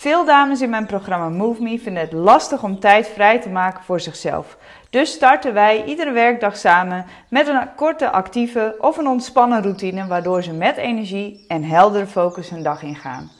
Veel dames in mijn programma Move Me vinden het lastig om tijd vrij te maken voor zichzelf. Dus starten wij iedere werkdag samen met een korte actieve of een ontspannen routine waardoor ze met energie en heldere focus hun dag ingaan.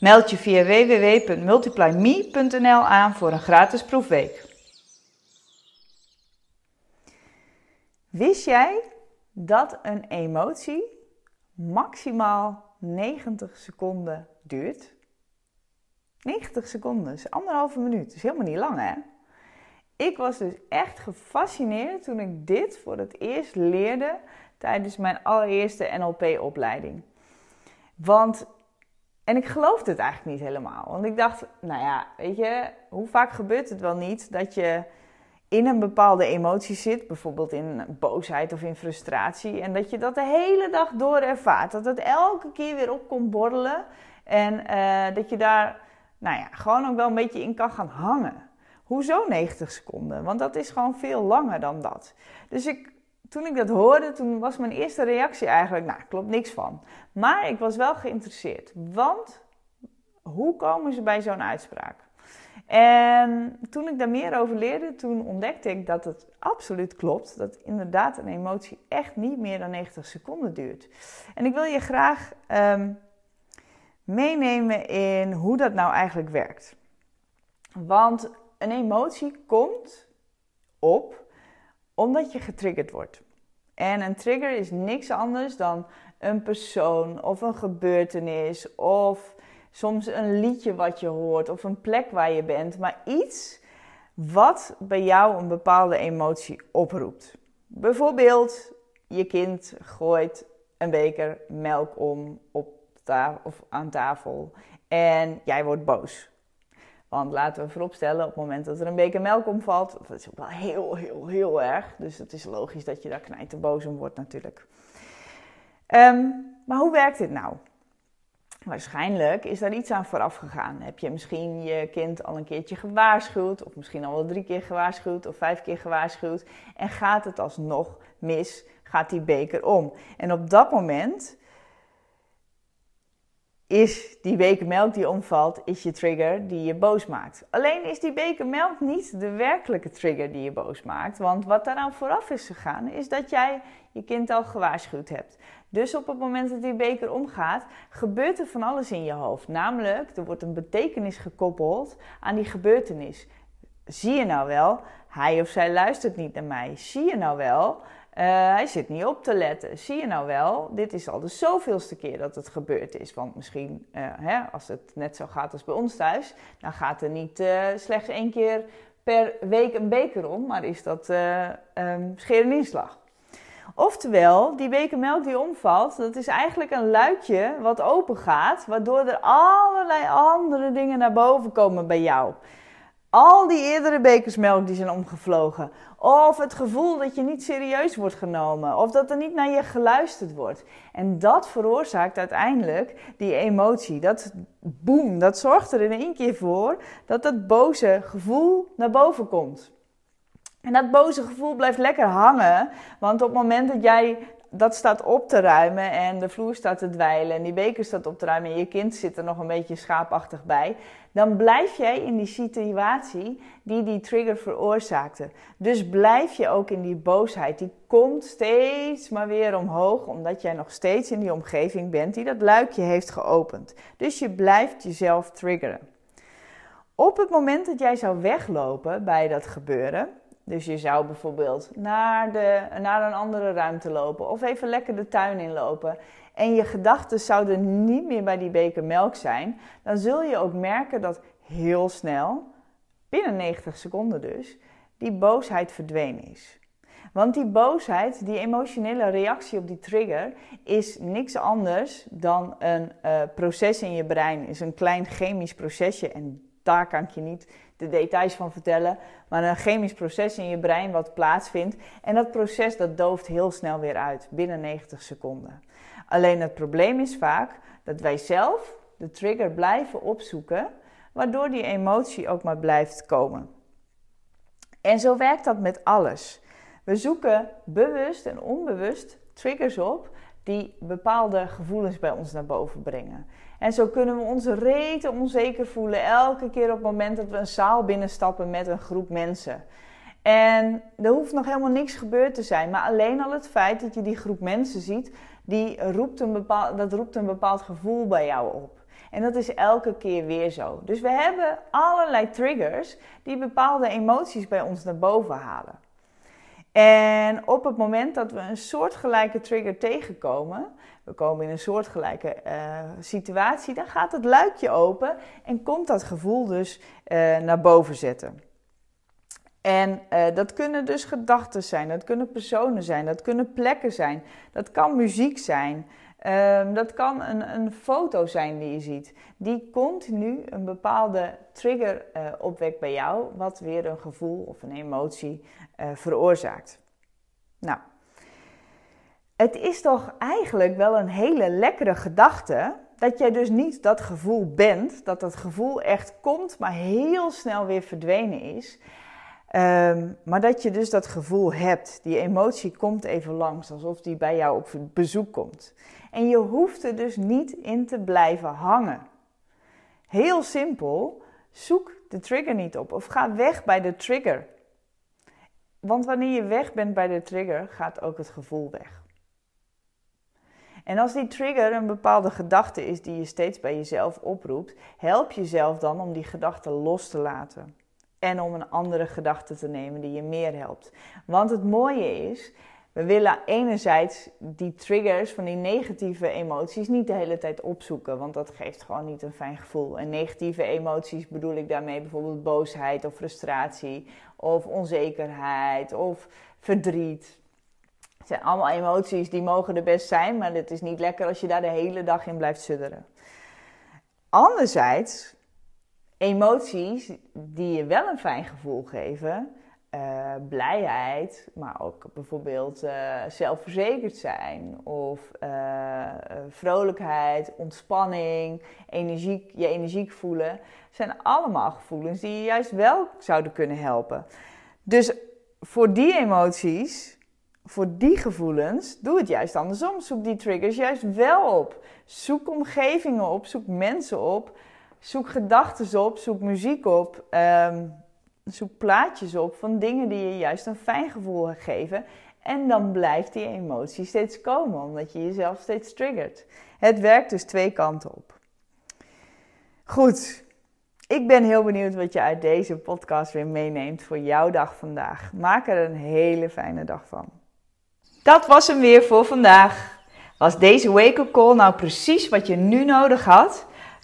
Meld je via www.multiplyme.nl aan voor een gratis proefweek. Wist jij dat een emotie maximaal 90 seconden duurt? 90 seconden, is anderhalve minuut. Is helemaal niet lang, hè? Ik was dus echt gefascineerd toen ik dit voor het eerst leerde tijdens mijn allereerste NLP-opleiding. Want, en ik geloofde het eigenlijk niet helemaal. Want ik dacht, nou ja, weet je, hoe vaak gebeurt het wel niet dat je in een bepaalde emotie zit, bijvoorbeeld in boosheid of in frustratie, en dat je dat de hele dag door ervaart. Dat het elke keer weer op komt borrelen en uh, dat je daar nou ja, gewoon ook wel een beetje in kan gaan hangen. Hoezo 90 seconden? Want dat is gewoon veel langer dan dat. Dus ik, toen ik dat hoorde, toen was mijn eerste reactie eigenlijk, nou, klopt niks van. Maar ik was wel geïnteresseerd. Want hoe komen ze bij zo'n uitspraak? En toen ik daar meer over leerde, toen ontdekte ik dat het absoluut klopt. Dat inderdaad een emotie echt niet meer dan 90 seconden duurt. En ik wil je graag um, meenemen in hoe dat nou eigenlijk werkt. Want een emotie komt op omdat je getriggerd wordt. En een trigger is niks anders dan een persoon of een gebeurtenis of soms een liedje wat je hoort of een plek waar je bent, maar iets wat bij jou een bepaalde emotie oproept. Bijvoorbeeld, je kind gooit een beker melk om op tafel, of aan tafel en jij wordt boos. Want laten we vooropstellen, op het moment dat er een beker melk omvalt, dat is ook wel heel, heel, heel erg. Dus het is logisch dat je daar knijt boos om wordt natuurlijk. Um, maar hoe werkt dit nou? Waarschijnlijk is daar iets aan vooraf gegaan. Heb je misschien je kind al een keertje gewaarschuwd, of misschien al wel drie keer gewaarschuwd, of vijf keer gewaarschuwd, en gaat het alsnog mis, gaat die beker om. En op dat moment is die beker melk die omvalt, is je trigger die je boos maakt. Alleen is die beker melk niet de werkelijke trigger die je boos maakt. Want wat daar aan vooraf is gegaan, is dat jij je kind al gewaarschuwd hebt. Dus op het moment dat die beker omgaat, gebeurt er van alles in je hoofd. Namelijk, er wordt een betekenis gekoppeld aan die gebeurtenis. Zie je nou wel, hij of zij luistert niet naar mij. Zie je nou wel, uh, hij zit niet op te letten. Zie je nou wel, dit is al de zoveelste keer dat het gebeurd is. Want misschien, uh, hè, als het net zo gaat als bij ons thuis, dan gaat er niet uh, slechts één keer per week een beker om, maar is dat um, scheren inslag. Oftewel, die beker melk die omvalt, dat is eigenlijk een luikje wat open gaat, waardoor er allerlei andere dingen naar boven komen bij jou. Al die eerdere bekers melk die zijn omgevlogen. Of het gevoel dat je niet serieus wordt genomen. Of dat er niet naar je geluisterd wordt. En dat veroorzaakt uiteindelijk die emotie. Dat boem, dat zorgt er in één keer voor dat dat boze gevoel naar boven komt. En dat boze gevoel blijft lekker hangen. Want op het moment dat jij dat staat op te ruimen en de vloer staat te dweilen en die beker staat op te ruimen en je kind zit er nog een beetje schaapachtig bij, dan blijf jij in die situatie die die trigger veroorzaakte. Dus blijf je ook in die boosheid. Die komt steeds maar weer omhoog, omdat jij nog steeds in die omgeving bent die dat luikje heeft geopend. Dus je blijft jezelf triggeren. Op het moment dat jij zou weglopen bij dat gebeuren, dus je zou bijvoorbeeld naar, de, naar een andere ruimte lopen of even lekker de tuin inlopen. En je gedachten zouden niet meer bij die beker melk zijn. Dan zul je ook merken dat heel snel, binnen 90 seconden dus, die boosheid verdwenen is. Want die boosheid, die emotionele reactie op die trigger, is niks anders dan een uh, proces in je brein. Is een klein chemisch procesje en daar kan ik je niet de details van vertellen, maar een chemisch proces in je brein wat plaatsvindt. En dat proces dat dooft heel snel weer uit, binnen 90 seconden. Alleen het probleem is vaak dat wij zelf de trigger blijven opzoeken, waardoor die emotie ook maar blijft komen. En zo werkt dat met alles. We zoeken bewust en onbewust triggers op die bepaalde gevoelens bij ons naar boven brengen. En zo kunnen we ons rete onzeker voelen elke keer op het moment dat we een zaal binnenstappen met een groep mensen. En er hoeft nog helemaal niks gebeurd te zijn, maar alleen al het feit dat je die groep mensen ziet, die roept een bepaald, dat roept een bepaald gevoel bij jou op. En dat is elke keer weer zo. Dus we hebben allerlei triggers die bepaalde emoties bij ons naar boven halen. En op het moment dat we een soortgelijke trigger tegenkomen, we komen in een soortgelijke uh, situatie, dan gaat het luikje open en komt dat gevoel dus uh, naar boven zetten. En uh, dat kunnen dus gedachten zijn, dat kunnen personen zijn, dat kunnen plekken zijn, dat kan muziek zijn, um, dat kan een, een, foto zijn die je ziet, die continu een bepaalde trigger uh, opwekt bij jou, wat weer een gevoel of een emotie uh, veroorzaakt. Nou, het is toch eigenlijk wel een hele lekkere gedachte dat jij dus niet dat gevoel bent, dat dat gevoel echt komt, maar heel snel weer verdwenen is. Um, maar dat je dus dat gevoel hebt, die emotie komt even langs, alsof die bij jou op bezoek komt. En je hoeft er dus niet in te blijven hangen. Heel simpel, zoek de trigger niet op of ga weg bij de trigger. Want wanneer je weg bent bij de trigger, gaat ook het gevoel weg. En als die trigger een bepaalde gedachte is die je steeds bij jezelf oproept, help jezelf dan om die gedachte los te laten. En om een andere gedachte te nemen die je meer helpt. Want het mooie is, we willen enerzijds die triggers van die negatieve emoties niet de hele tijd opzoeken, want dat geeft gewoon niet een fijn gevoel. En negatieve emoties bedoel ik daarmee bijvoorbeeld boosheid of frustratie of onzekerheid of verdriet. Het zijn allemaal emoties die mogen er best zijn, maar het is niet lekker als je daar de hele dag in blijft sudderen. Anderzijds, emoties die je wel een fijn gevoel geven, uh, blijheid, maar ook bijvoorbeeld uh, zelfverzekerd zijn of uh, vrolijkheid, ontspanning, je energiek voelen, zijn allemaal gevoelens die je juist wel zouden kunnen helpen. Dus voor die emoties voor die gevoelens, doe het juist andersom. Zoek die triggers juist wel op. Zoek omgevingen op, zoek mensen op, zoek gedachten op, zoek muziek op, um, zoek plaatjes op van dingen die je juist een fijn gevoel geven. En dan blijft die emotie steeds komen, omdat je jezelf steeds triggert. Het werkt dus twee kanten op. Goed, ik ben heel benieuwd wat je uit deze podcast weer meeneemt voor jouw dag vandaag. Maak er een hele fijne dag van. Dat was hem weer voor vandaag. Was deze wake-up call nou precies wat je nu nodig had?